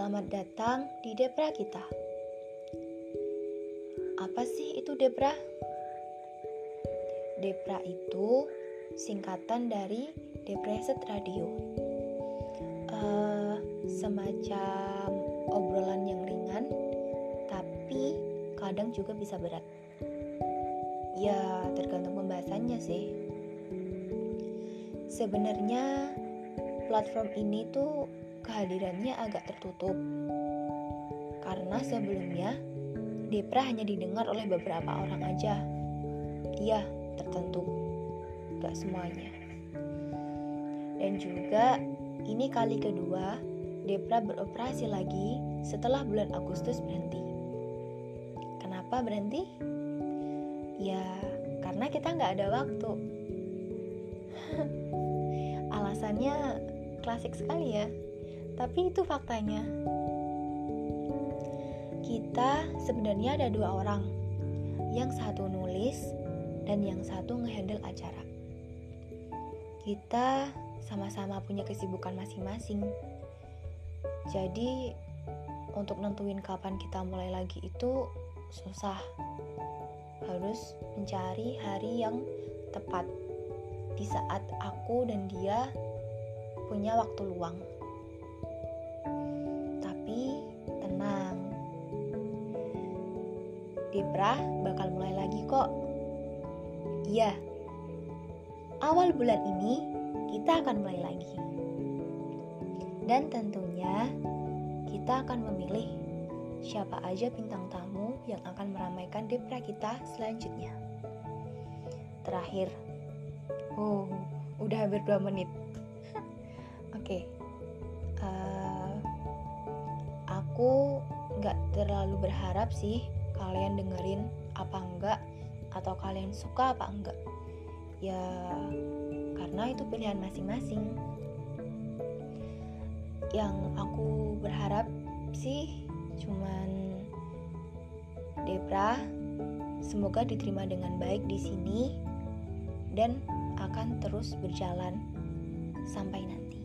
Selamat datang di Depra kita. Apa sih itu Depra? Depra itu singkatan dari Depreset Radio. Uh, semacam obrolan yang ringan, tapi kadang juga bisa berat. Ya, tergantung pembahasannya sih. Sebenarnya platform ini tuh kehadirannya agak tertutup. Karena sebelumnya Depra hanya didengar oleh beberapa orang aja. Iya, tertentu. Gak semuanya. Dan juga ini kali kedua Depra beroperasi lagi setelah bulan Agustus berhenti. Kenapa berhenti? Ya, karena kita nggak ada waktu. Alasannya klasik sekali ya tapi itu faktanya. Kita sebenarnya ada dua orang, yang satu nulis dan yang satu ngehandle acara. Kita sama-sama punya kesibukan masing-masing. Jadi, untuk nentuin kapan kita mulai lagi itu susah. Harus mencari hari yang tepat di saat aku dan dia punya waktu luang. Depra bakal mulai lagi kok. Iya, awal bulan ini kita akan mulai lagi. Dan tentunya kita akan memilih siapa aja bintang tamu yang akan meramaikan Depra kita selanjutnya. Terakhir, oh, udah hampir 2 menit. Oke, okay. uh, eh, aku nggak terlalu berharap sih kalian dengerin apa enggak atau kalian suka apa enggak. Ya karena itu pilihan masing-masing. Yang aku berharap sih cuman Debra. Semoga diterima dengan baik di sini dan akan terus berjalan sampai nanti.